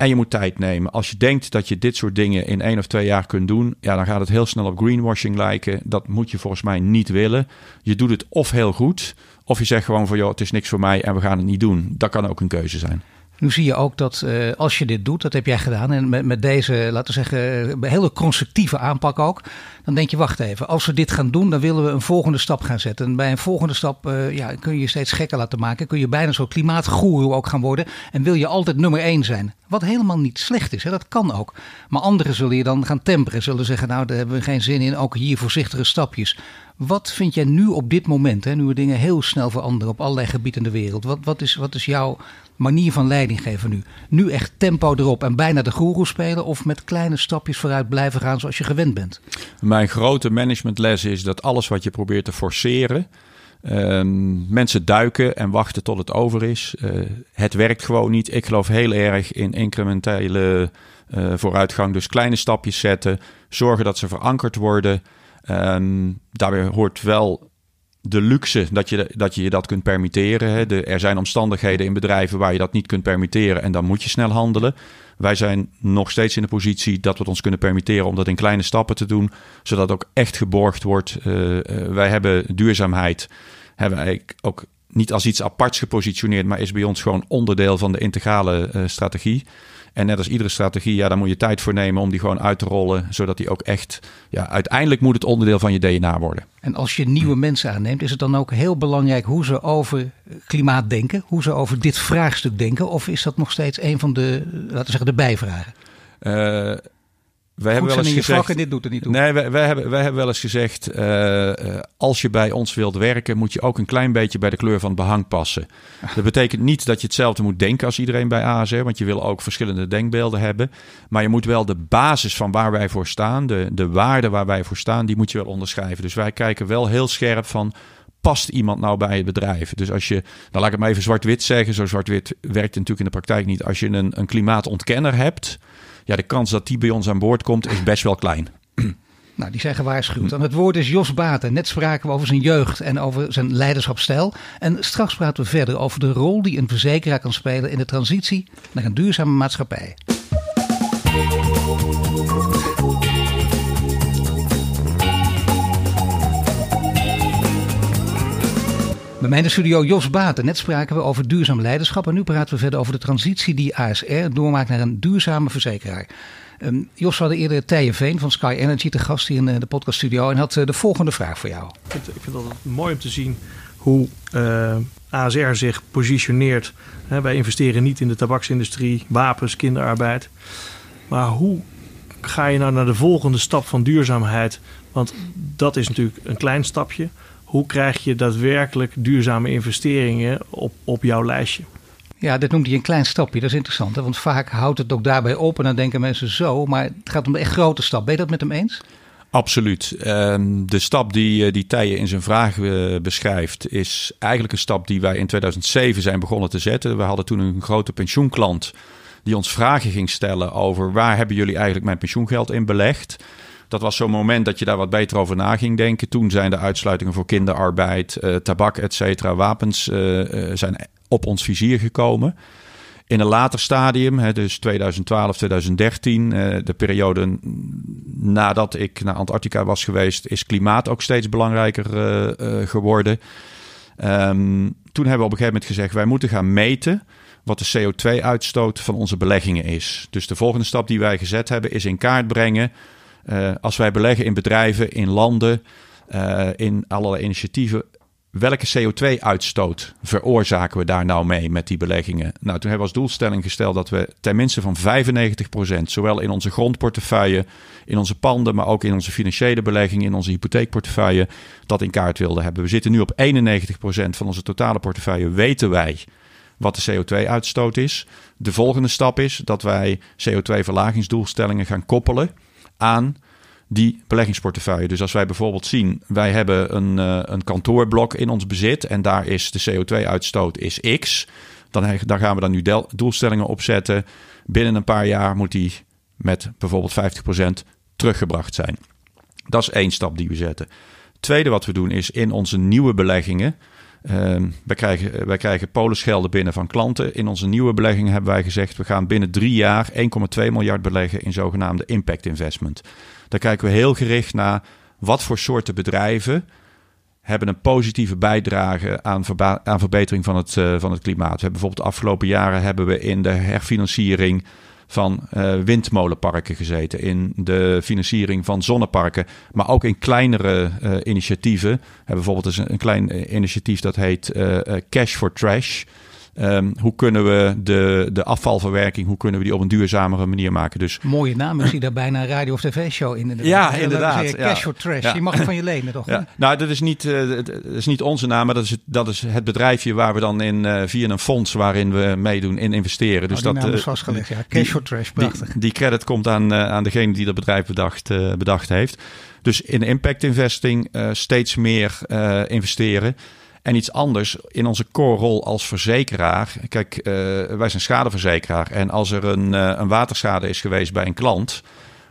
En je moet tijd nemen. Als je denkt dat je dit soort dingen in één of twee jaar kunt doen, ja, dan gaat het heel snel op greenwashing lijken. Dat moet je volgens mij niet willen. Je doet het of heel goed, of je zegt gewoon van joh, het is niks voor mij en we gaan het niet doen. Dat kan ook een keuze zijn. Nu zie je ook dat uh, als je dit doet, dat heb jij gedaan, en met, met deze, laten we zeggen, hele constructieve aanpak ook, dan denk je, wacht even, als we dit gaan doen, dan willen we een volgende stap gaan zetten. En bij een volgende stap uh, ja, kun je je steeds gekker laten maken, kun je bijna zo'n klimaatgoeroe ook gaan worden en wil je altijd nummer één zijn. Wat helemaal niet slecht is, hè? dat kan ook. Maar anderen zullen je dan gaan temperen, zullen zeggen, nou daar hebben we geen zin in, ook hier voorzichtige stapjes. Wat vind jij nu op dit moment, hè, nu we dingen heel snel veranderen op allerlei gebieden in de wereld, wat, wat, is, wat is jouw manier van leiding geven nu? Nu echt tempo erop en bijna de goeroe spelen of met kleine stapjes vooruit blijven gaan zoals je gewend bent? Mijn grote managementles is dat alles wat je probeert te forceren, Um, mensen duiken en wachten tot het over is. Uh, het werkt gewoon niet. Ik geloof heel erg in incrementele uh, vooruitgang. Dus kleine stapjes zetten. Zorgen dat ze verankerd worden. Um, daarbij hoort wel de luxe dat je, dat je dat kunt permitteren. Hè. Er zijn omstandigheden in bedrijven waar je dat niet kunt permitteren en dan moet je snel handelen. Wij zijn nog steeds in de positie dat we het ons kunnen permitteren om dat in kleine stappen te doen, zodat ook echt geborgd wordt. Uh, uh, wij hebben duurzaamheid, hebben wij ook niet als iets aparts gepositioneerd, maar is bij ons gewoon onderdeel van de integrale uh, strategie. En net als iedere strategie, ja, daar moet je tijd voor nemen om die gewoon uit te rollen. Zodat die ook echt, ja, uiteindelijk moet het onderdeel van je DNA worden. En als je nieuwe mensen aanneemt, is het dan ook heel belangrijk hoe ze over klimaat denken? Hoe ze over dit vraagstuk denken? Of is dat nog steeds een van de, laten we zeggen, de bijvragen? Uh, wij hebben wel eens gezegd. En dit doet er niet toe. Nee, wij, wij, hebben, wij hebben wel eens gezegd. Uh, uh, als je bij ons wilt werken, moet je ook een klein beetje bij de kleur van het behang passen. Dat betekent niet dat je hetzelfde moet denken als iedereen bij ASR, want je wil ook verschillende denkbeelden hebben. Maar je moet wel de basis van waar wij voor staan, de, de waarden waar wij voor staan, die moet je wel onderschrijven. Dus wij kijken wel heel scherp van past iemand nou bij het bedrijf? Dus als je, dan laat ik het maar even zwart-wit zeggen. Zo zwart-wit werkt natuurlijk in de praktijk niet. Als je een, een klimaatontkenner hebt, ja, de kans dat die bij ons aan boord komt is best wel klein. Nou, die zijn gewaarschuwd. En het woord is Jos Baten. Net spraken we over zijn jeugd en over zijn leiderschapsstijl. En straks praten we verder over de rol die een verzekeraar kan spelen in de transitie naar een duurzame maatschappij. Bij mij in de studio Jos Baten. Net spraken we over duurzaam leiderschap. En nu praten we verder over de transitie die ASR doormaakt naar een duurzame verzekeraar. Um, Jos hadden eerder Tijen Veen van Sky Energy te gast hier in uh, de podcaststudio. En had uh, de volgende vraag voor jou. Ik vind, ik het mooi om te zien hoe uh, ASR zich positioneert. Wij investeren niet in de tabaksindustrie, wapens, kinderarbeid. Maar hoe ga je nou naar de volgende stap van duurzaamheid? Want dat is natuurlijk een klein stapje hoe krijg je daadwerkelijk duurzame investeringen op, op jouw lijstje? Ja, dit noemt hij een klein stapje. Dat is interessant. Hè? Want vaak houdt het ook daarbij op en dan denken mensen zo. Maar het gaat om een echt grote stap. Ben je dat met hem eens? Absoluut. Um, de stap die, eh, die Tijen in zijn vraag uh, beschrijft, is eigenlijk een stap die wij in 2007 zijn begonnen te zetten. We hadden toen een grote pensioenklant die ons vragen ging stellen over waar hebben jullie eigenlijk mijn pensioengeld in belegd. Dat was zo'n moment dat je daar wat beter over na ging denken. Toen zijn de uitsluitingen voor kinderarbeid, uh, tabak, et cetera, wapens uh, uh, zijn op ons vizier gekomen. In een later stadium, hè, dus 2012, 2013, de periode nadat ik naar Antarctica was geweest, is klimaat ook steeds belangrijker geworden. Um, toen hebben we op een gegeven moment gezegd, wij moeten gaan meten wat de CO2-uitstoot van onze beleggingen is. Dus de volgende stap die wij gezet hebben is in kaart brengen uh, als wij beleggen in bedrijven, in landen, uh, in allerlei initiatieven, welke CO2-uitstoot veroorzaken we daar nou mee met die beleggingen? Nou, toen hebben we als doelstelling gesteld dat we ten minste van 95%, zowel in onze grondportefeuille, in onze panden, maar ook in onze financiële beleggingen, in onze hypotheekportefeuille, dat in kaart wilden hebben. We zitten nu op 91% van onze totale portefeuille, weten wij wat de CO2-uitstoot is. De volgende stap is dat wij CO2-verlagingsdoelstellingen gaan koppelen aan die beleggingsportefeuille. Dus als wij bijvoorbeeld zien, wij hebben een, uh, een kantoorblok in ons bezit en daar is de CO2-uitstoot is X, dan, dan gaan we dan nu doelstellingen opzetten. Binnen een paar jaar moet die met bijvoorbeeld 50% teruggebracht zijn. Dat is één stap die we zetten. Tweede wat we doen is in onze nieuwe beleggingen. Uh, wij, krijgen, wij krijgen polisgelden binnen van klanten. In onze nieuwe beleggingen hebben wij gezegd... we gaan binnen drie jaar 1,2 miljard beleggen in zogenaamde impact investment. Daar kijken we heel gericht naar wat voor soorten bedrijven hebben een positieve bijdrage aan, aan verbetering van het, uh, van het klimaat. We hebben bijvoorbeeld de afgelopen jaren hebben we in de herfinanciering van uh, windmolenparken gezeten, in de financiering van zonneparken, maar ook in kleinere uh, initiatieven. Hebben bijvoorbeeld een, een klein initiatief dat heet Cash for Trash. Um, hoe kunnen we de, de afvalverwerking, hoe kunnen we die op een duurzamere manier maken? Dus, Mooie naam, zie daar bijna een radio- of tv-show in. Inderdaad. Ja, inderdaad. Zeggen, cash for trash, ja. je mag het van je lenen toch? Ja. Nou, dat is, niet, uh, dat is niet onze naam, maar dat is, het, dat is het bedrijfje waar we dan in, uh, via een fonds waarin we meedoen in investeren. Dus oh, dat is uh, vastgelegd, ja. Cash die, for trash, prachtig. Die, die credit komt aan, aan degene die dat bedrijf bedacht, bedacht heeft. Dus in impact investing steeds meer investeren. En iets anders in onze core rol als verzekeraar. Kijk, uh, wij zijn schadeverzekeraar. En als er een, uh, een waterschade is geweest bij een klant,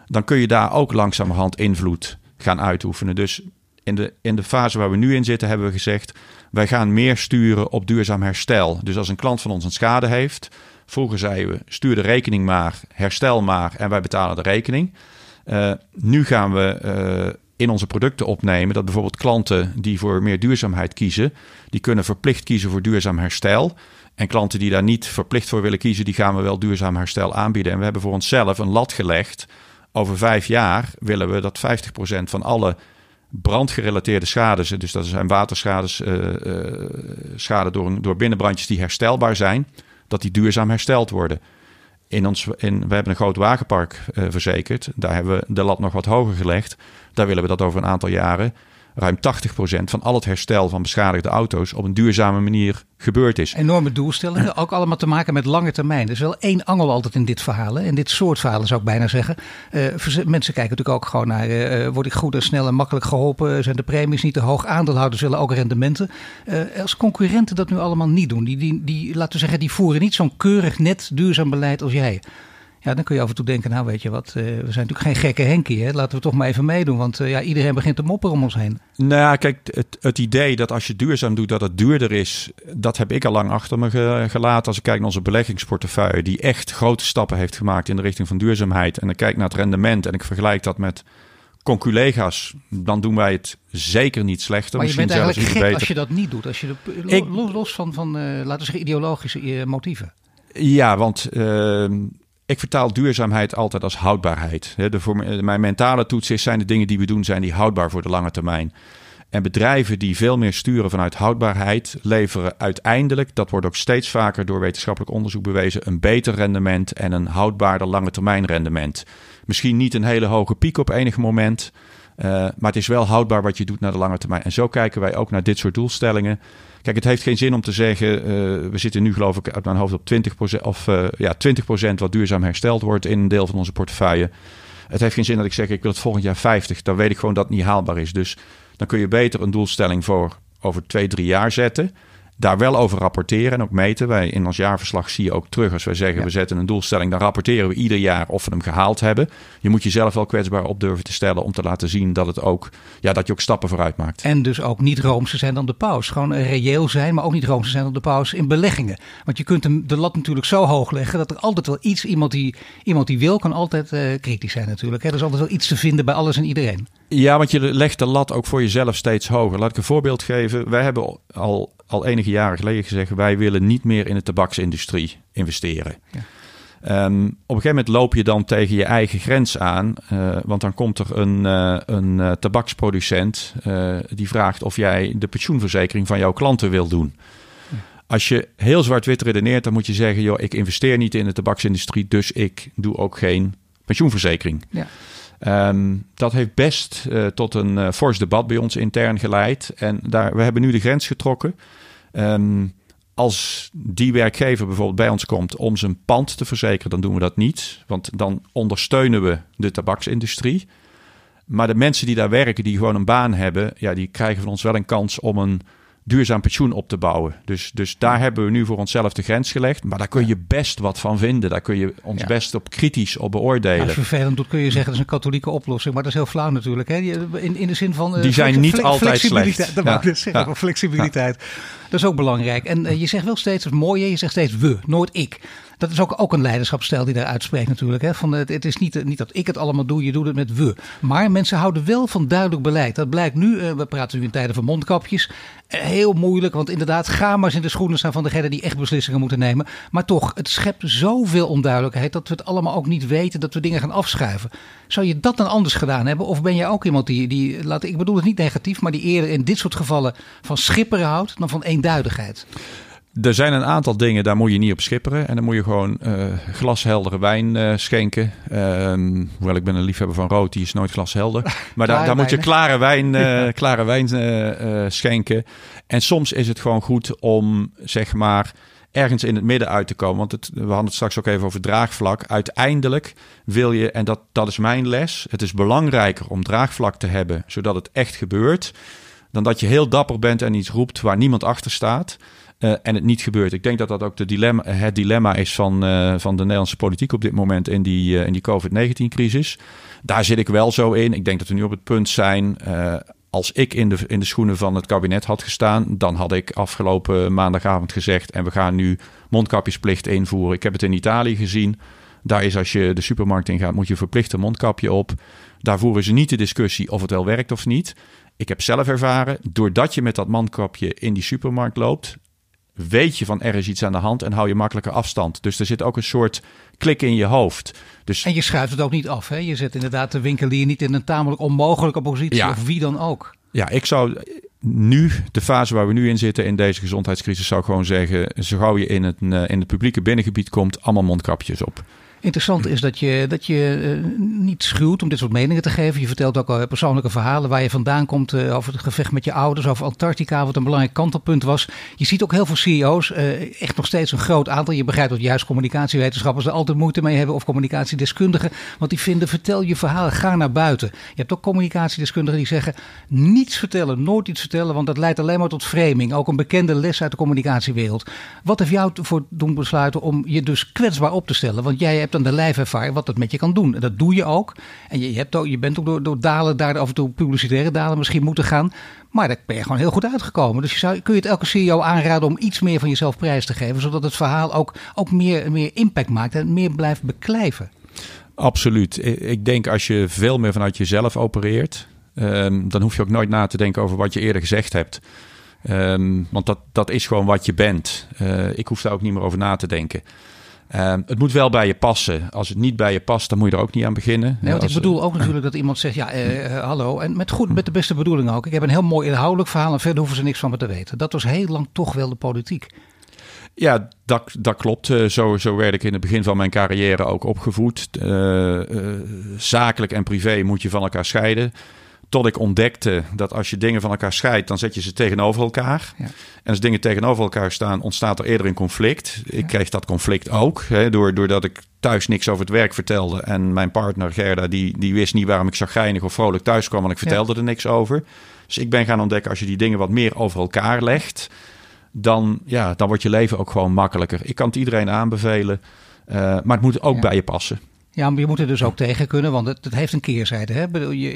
dan kun je daar ook langzamerhand invloed gaan uitoefenen. Dus in de, in de fase waar we nu in zitten, hebben we gezegd: wij gaan meer sturen op duurzaam herstel. Dus als een klant van ons een schade heeft, vroeger zeiden we: stuur de rekening maar, herstel maar en wij betalen de rekening. Uh, nu gaan we in onze producten opnemen. Dat bijvoorbeeld klanten die voor meer duurzaamheid kiezen, die kunnen verplicht kiezen voor duurzaam herstel. En klanten die daar niet verplicht voor willen kiezen, die gaan we wel duurzaam herstel aanbieden. En we hebben voor onszelf een lat gelegd. Over vijf jaar willen we dat 50% van alle brandgerelateerde schades, dus dat zijn waterschades, uh, uh, schade door, door binnenbrandjes die herstelbaar zijn, dat die duurzaam hersteld worden. In ons, in, we hebben een groot wagenpark uh, verzekerd. Daar hebben we de lat nog wat hoger gelegd. Daar willen we dat over een aantal jaren ruim 80% van al het herstel van beschadigde auto's op een duurzame manier gebeurd is. Enorme doelstellingen, ook allemaal te maken met lange termijn. Er is wel één angel altijd in dit verhaal, in dit soort verhalen zou ik bijna zeggen. Uh, mensen kijken natuurlijk ook gewoon naar, uh, word ik goed en snel en makkelijk geholpen? Zijn de premies niet te hoog? Aandeelhouders willen ook rendementen. Uh, als concurrenten dat nu allemaal niet doen, die, die, die, laten we zeggen, die voeren niet zo'n keurig net duurzaam beleid als jij. Ja, dan kun je af en toe denken, nou weet je wat, uh, we zijn natuurlijk geen gekke Henkie. Hè? Laten we toch maar even meedoen, want uh, ja, iedereen begint te mopperen om ons heen. Nou ja, kijk, het, het idee dat als je duurzaam doet dat het duurder is, dat heb ik al lang achter me ge, gelaten. Als ik kijk naar onze beleggingsportefeuille, die echt grote stappen heeft gemaakt in de richting van duurzaamheid. En dan kijk naar het rendement en ik vergelijk dat met conculega's, dan doen wij het zeker niet slechter. Maar je bent eigenlijk gek beter. als je dat niet doet. Als je de, ik, los van, van uh, laten we zeggen, ideologische motieven. Ja, want ehm, ik vertaal duurzaamheid altijd als houdbaarheid. De, voor, mijn mentale toets is, zijn de dingen die we doen, zijn die houdbaar voor de lange termijn. En bedrijven die veel meer sturen vanuit houdbaarheid, leveren uiteindelijk, dat wordt ook steeds vaker door wetenschappelijk onderzoek bewezen, een beter rendement en een houdbaarder lange termijn rendement. Misschien niet een hele hoge piek op enig moment, maar het is wel houdbaar wat je doet naar de lange termijn. En zo kijken wij ook naar dit soort doelstellingen. Kijk, het heeft geen zin om te zeggen, uh, we zitten nu geloof ik uit mijn hoofd op 20%, of, uh, ja, 20% wat duurzaam hersteld wordt in een deel van onze portefeuille. Het heeft geen zin dat ik zeg, ik wil het volgend jaar 50. Dan weet ik gewoon dat het niet haalbaar is. Dus dan kun je beter een doelstelling voor over twee, drie jaar zetten daar wel over rapporteren en ook meten. Wij in ons jaarverslag zie je ook terug als wij zeggen we zetten een doelstelling, dan rapporteren we ieder jaar of we hem gehaald hebben. Je moet jezelf wel kwetsbaar op durven te stellen om te laten zien dat het ook, ja, dat je ook stappen vooruit maakt. En dus ook niet roomser zijn dan de paus. Gewoon reëel zijn, maar ook niet roomser zijn dan de paus in beleggingen. Want je kunt hem de lat natuurlijk zo hoog leggen dat er altijd wel iets, iemand die, iemand die wil, kan altijd uh, kritisch zijn natuurlijk. Hè. Er is altijd wel iets te vinden bij alles en iedereen. Ja, want je legt de lat ook voor jezelf steeds hoger. Laat ik een voorbeeld geven. Wij hebben al al enige jaren geleden gezegd: wij willen niet meer in de tabaksindustrie investeren. Ja. Um, op een gegeven moment loop je dan tegen je eigen grens aan, uh, want dan komt er een, uh, een uh, tabaksproducent die vraagt of jij de pensioenverzekering van jouw klanten wil doen. Als je heel zwart-wit redeneert, dan moet je zeggen: joh, ik investeer niet in de tabaksindustrie, dus ik doe ook geen pensioenverzekering. Ja. Um, dat heeft best uh, tot een uh, fors debat bij ons intern geleid. En daar, we hebben nu de grens getrokken. Um, als die werkgever bijvoorbeeld bij ons komt om zijn pand te verzekeren, dan doen we dat niet. Want dan ondersteunen we de tabaksindustrie. maar de mensen die daar werken, die gewoon een baan hebben, ja, die krijgen van ons wel een kans om een duurzaam pensioen op te bouwen. Dus, dus daar hebben we nu voor onszelf de grens gelegd. Maar daar kun je best wat van vinden. Daar kun je ons best op kritisch op beoordelen. Als je vervelend doet, kun je zeggen dat is een katholieke oplossing. Maar dat is heel flauw natuurlijk. Hè? In, in de zin van... Uh, Die zijn niet altijd slecht. Dat ja. ik zeggen, flexibiliteit. Dat is ook belangrijk. En uh, je zegt wel steeds, het mooie, je zegt steeds we, nooit ik. Dat is ook, ook een leiderschapsstijl die daar uitspreekt natuurlijk. Hè? Van, het, is niet, niet dat ik het allemaal doe, je doet het met we. Maar mensen houden wel van duidelijk beleid. Dat blijkt nu, uh, we praten nu in tijden van mondkapjes. Uh, heel moeilijk, want inderdaad, ga maar eens in de schoenen staan van degene die echt beslissingen moeten nemen. Maar toch, het schept zoveel onduidelijkheid dat we het allemaal ook niet weten, dat we dingen gaan afschuiven. Zou je dat dan anders gedaan hebben? Of ben jij ook iemand die, die laat, ik bedoel het niet negatief, maar die eerder in dit soort gevallen van schipperen houdt dan van eenduidigheid? Er zijn een aantal dingen, daar moet je niet op schipperen. En dan moet je gewoon uh, glasheldere wijn uh, schenken. Um, hoewel ik ben een liefhebber van rood, die is nooit glashelder. Maar daar, daar moet je klare wijn, uh, klare wijn schenken. En soms is het gewoon goed om, zeg maar, ergens in het midden uit te komen. Want het, we hadden het straks ook even over draagvlak. Uiteindelijk wil je, en dat, dat is mijn les, het is belangrijker om draagvlak te hebben, zodat het echt gebeurt, dan dat je heel dapper bent en iets roept waar niemand achter staat. Uh, en het niet gebeurt. Ik denk dat dat ook dilemma, het dilemma is van, uh, van de Nederlandse politiek op dit moment in die, uh, in die COVID-19-crisis. Daar zit ik wel zo in. Ik denk dat we nu op het punt zijn. als ik in de, in de schoenen van het kabinet had gestaan, dan had ik afgelopen maandagavond gezegd: en we gaan nu mondkapjesplicht invoeren. Ik heb het in Italië gezien. Daar is als je de supermarkt ingaat, moet je verplicht een mondkapje op. Daar voeren ze niet de discussie of het wel werkt of niet. Ik heb zelf ervaren, doordat je met dat mondkapje in die supermarkt loopt, weet je van er is iets aan de hand en hou je makkelijker afstand. Dus er zit ook een soort klik in je hoofd. Dus, en je schuift het ook niet af. Hè? Je zet inderdaad de winkelier niet in een tamelijk onmogelijke positie. Ja. Of wie dan ook. Ja, ik zou nu, de fase waar we nu in zitten in deze gezondheidscrisis, zou ik gewoon zeggen: zo gauw je in het, in het publieke binnengebied komt, allemaal mondkapjes op. Interessant is dat je, dat je uh, niet schuwt om dit soort meningen te geven. Je vertelt ook al persoonlijke verhalen waar je vandaan komt uh, over het gevecht met je ouders, over Antarctica, wat een belangrijk kantelpunt was. Je ziet ook heel veel CEO's, uh, echt nog steeds een groot aantal. Je begrijpt dat juist communicatiewetenschappers er altijd moeite mee hebben of communicatiedeskundigen. Want die vinden, vertel je verhalen, ga naar buiten. Je hebt ook communicatiedeskundigen die zeggen, niets vertellen, nooit iets vertellen, want dat leidt alleen maar tot framing. Ook een bekende les uit de communicatiewereld. Wat heeft jou voor doen besluiten om je dus kwetsbaar op te stellen? Want jij hebt hebt aan de lijf ervaren wat dat met je kan doen. En dat doe je ook. En je, hebt ook, je bent ook door, door dalen daar af en toe publicitaire dalen misschien moeten gaan. Maar daar ben je gewoon heel goed uitgekomen. Dus je zou, kun je het elke CEO aanraden om iets meer van jezelf prijs te geven. Zodat het verhaal ook, ook meer, meer impact maakt en meer blijft beklijven. Absoluut. Ik denk als je veel meer vanuit jezelf opereert, um, dan hoef je ook nooit na te denken over wat je eerder gezegd hebt. Um, want dat, dat is gewoon wat je bent. Uh, ik hoef daar ook niet meer over na te denken. Um, het moet wel bij je passen. Als het niet bij je past, dan moet je er ook niet aan beginnen. Nee, want ik bedoel ook natuurlijk dat iemand zegt, ja, uh, hallo. En met, goed, met de beste bedoelingen ook. Ik heb een heel mooi inhoudelijk verhaal en verder hoeven ze niks van me te weten. Dat was heel lang toch wel de politiek. Ja, dat, dat klopt. Uh, zo, zo werd ik in het begin van mijn carrière ook opgevoed. Uh, zakelijk en privé moet je van elkaar scheiden. Tot ik ontdekte dat als je dingen van elkaar scheidt, dan zet je ze tegenover elkaar. Ja. En als dingen tegenover elkaar staan, ontstaat er eerder een conflict. Ik kreeg dat conflict ook, hè, doordat ik thuis niks over het werk vertelde. En mijn partner Gerda, die, die wist niet waarom ik geinig of vrolijk thuis kwam, want ik vertelde er niks over. Dus ik ben gaan ontdekken, als je die dingen wat meer over elkaar legt, dan, ja, dan wordt je leven ook gewoon makkelijker. Ik kan het iedereen aanbevelen, uh, maar het moet ook bij je passen. Ja, maar je moet er dus ook tegen kunnen, want het, het heeft een keerzijde. Hè?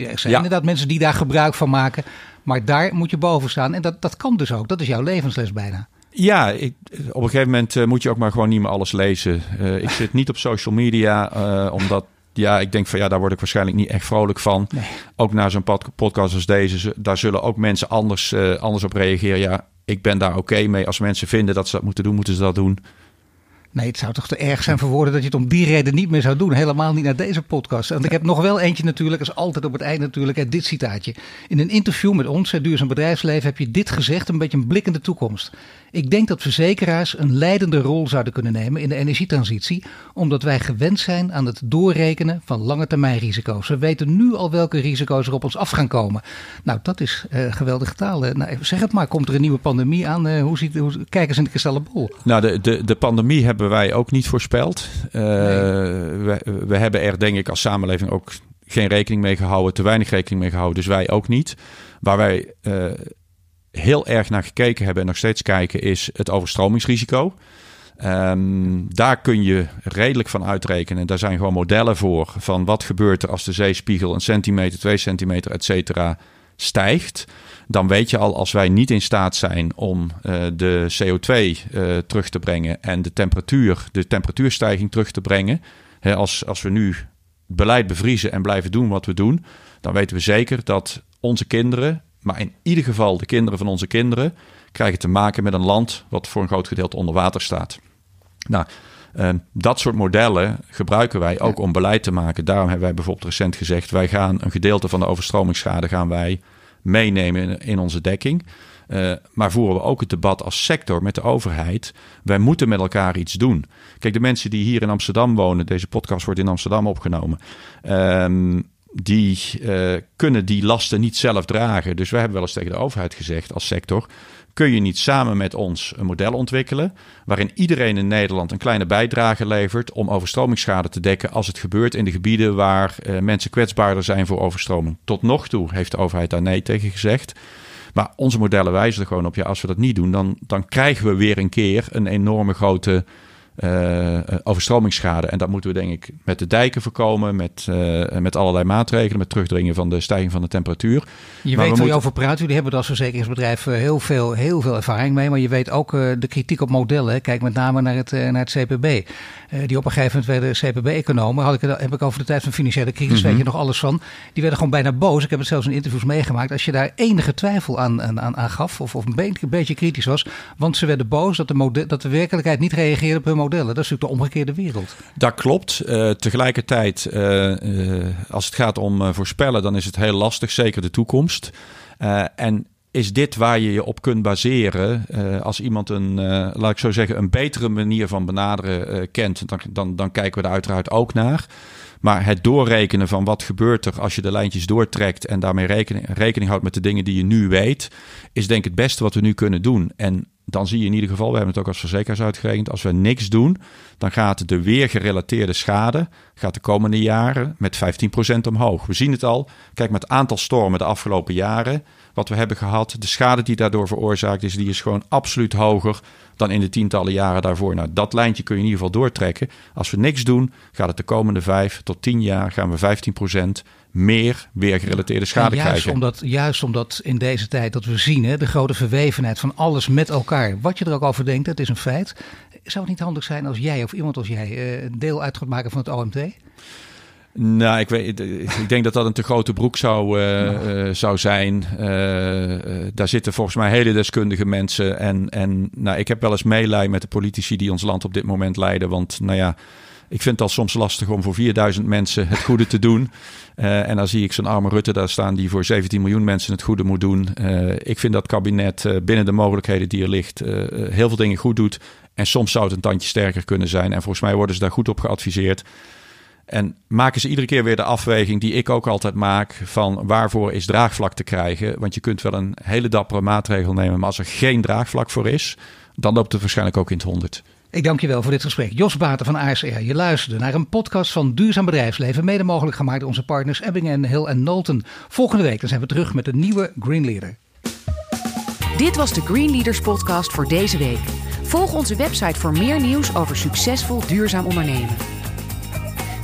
Er zijn inderdaad mensen die daar gebruik van maken, maar daar moet je boven staan. En dat, dat kan dus ook. Dat is jouw levensles bijna. Ja, ik, op een gegeven moment uh, moet je ook maar gewoon niet meer alles lezen. Uh, ik zit niet op social media, uh, omdat ja, ik denk van ja, daar word ik waarschijnlijk niet echt vrolijk van. Nee. Ook na zo'n podcast als deze, daar zullen ook mensen anders, anders op reageren. Ja, ik ben daar oké okay mee. Als mensen vinden dat ze dat moeten doen, moeten ze dat doen. Nee, het zou toch te erg zijn voor woorden dat je het om die reden niet meer zou doen. Helemaal niet naar deze podcast. En ik heb nog wel eentje natuurlijk, als altijd op het eind natuurlijk, dit citaatje. In een interview met ons, het Duurzaam Bedrijfsleven, heb je dit gezegd, een beetje een blik in de toekomst. Ik denk dat verzekeraars een leidende rol zouden kunnen nemen in de energietransitie, omdat wij gewend zijn aan het doorrekenen van lange termijn risico's. We weten nu al welke risico's er op ons af gaan komen. Nou, dat is uh, geweldig taal. Nou, zeg het maar, komt er een nieuwe pandemie aan? Uh, hoe ziet, hoe, kijk eens in de kristallenbol. Nou, de, de, de pandemie hebben wij ook niet voorspeld. Uh, nee. we, we hebben er denk ik als samenleving ook geen rekening mee gehouden, te weinig rekening mee gehouden, dus wij ook niet. Waar wij uh, heel erg naar gekeken hebben en nog steeds kijken, is het overstromingsrisico. Um, daar kun je redelijk van uitrekenen. Daar zijn gewoon modellen voor van wat gebeurt er als de zeespiegel een centimeter, twee centimeter, et cetera, stijgt. Dan weet je al, als wij niet in staat zijn om uh, de CO2 uh, terug te brengen en de temperatuur, de temperatuurstijging terug te brengen. Hè, als, als we nu beleid bevriezen en blijven doen wat we doen, dan weten we zeker dat onze kinderen, maar in ieder geval de kinderen van onze kinderen, krijgen te maken met een land wat voor een groot gedeelte onder water staat. Nou, dat soort modellen gebruiken wij ook om beleid te maken. Daarom hebben wij bijvoorbeeld recent gezegd: wij gaan een gedeelte van de overstromingsschade gaan wij meenemen in, in onze dekking. Uh, maar voeren we ook het debat als sector met de overheid. Wij moeten met elkaar iets doen. Kijk, de mensen die hier in Amsterdam wonen, deze podcast wordt in Amsterdam opgenomen. Uh, die uh, kunnen die lasten niet zelf dragen. Dus wij hebben wel eens tegen de overheid gezegd als sector: kun je niet samen met ons een model ontwikkelen waarin iedereen in Nederland een kleine bijdrage levert om overstromingsschade te dekken als het gebeurt in de gebieden waar uh, mensen kwetsbaarder zijn voor overstroming. Tot nog toe heeft de overheid daar nee tegen gezegd. Maar onze modellen wijzen er gewoon op, ja, als we dat niet doen, dan, dan krijgen we weer een keer een enorme grote uh, overstromingsschade. En dat moeten we denk ik met de dijken voorkomen, met, uh, met allerlei maatregelen, met terugdringen van de stijging van de temperatuur. Je maar weet waar je over praat. Jullie hebben als verzekeringsbedrijf heel veel, heel veel ervaring mee, maar je weet ook de kritiek op modellen. Kijk met name naar het, naar het CPB. die op een gegeven moment werden CPB-economen, had ik, heb ik over de tijd van financiële crisis, mm -hmm. weet je nog alles van. Die werden gewoon bijna boos. Ik heb het zelfs in interviews meegemaakt. Als je daar enige twijfel aan, aan, aan gaf, of, of een beetje, een beetje kritisch was, want ze werden boos dat de, model, dat de werkelijkheid niet reageerde op hun modellen. Dat is natuurlijk de omgekeerde wereld. Dat klopt. Uh, tegelijkertijd, uh, uh, als het gaat om voorspellen, dan is het heel lastig, zeker de toekomst. en is dit waar je je op kunt baseren als iemand een, laat ik zo zeggen, een betere manier van benaderen kent, dan, dan, dan kijken we er uiteraard ook naar. Maar het doorrekenen van wat gebeurt er als je de lijntjes doortrekt en daarmee rekening, rekening houdt met de dingen die je nu weet, is denk ik het beste wat we nu kunnen doen. En dan zie je in ieder geval, we hebben het ook als verzekeraars uitgerekend, als we niks doen, dan gaat de weergerelateerde schade gaat de komende jaren met 15% omhoog. We zien het al. Kijk, met het aantal stormen de afgelopen jaren, wat we hebben gehad, de schade die daardoor veroorzaakt is, die is gewoon absoluut hoger dan in de tientallen jaren daarvoor. Nou, dat lijntje kun je in ieder geval doortrekken. Als we niks doen, gaat het de komende 5 tot 10 jaar gaan we 15% meer weergerelateerde schade juist krijgen. Omdat, juist omdat in deze tijd dat we zien hè, de grote verwevenheid van alles met elkaar. Wat je er ook over denkt, het is een feit. Zou het niet handig zijn als jij of iemand als jij een deel uit gaat maken van het OMT? Nou, ik, weet, ik denk dat dat een te grote broek zou, uh, uh, zou zijn. Uh, daar zitten volgens mij hele deskundige mensen. En, en nou, ik heb wel eens meelij met de politici die ons land op dit moment leiden. Want nou ja, ik vind het al soms lastig om voor 4000 mensen het goede te doen. Uh, en dan zie ik zo'n arme Rutte daar staan die voor 17 miljoen mensen het goede moet doen. Uh, ik vind dat kabinet uh, binnen de mogelijkheden die er ligt heel veel dingen goed doet. En soms zou het een tandje sterker kunnen zijn. En volgens mij worden ze daar goed op geadviseerd. En maken ze iedere keer weer de afweging die ik ook altijd maak van waarvoor is draagvlak te krijgen. Want je kunt wel een hele dappere maatregel nemen, maar als er geen draagvlak voor is, dan loopt het waarschijnlijk ook in het honderd. Ik dank je wel voor dit gesprek. Jos Baten van ASR. Je luisterde naar een podcast van Duurzaam Bedrijfsleven. Mede mogelijk gemaakt door onze partners Ebbingen, Hill en Nolten. Volgende week dan zijn we terug met een nieuwe Green Leader. Dit was de Green Leaders podcast voor deze week. Volg onze website voor meer nieuws over succesvol duurzaam ondernemen.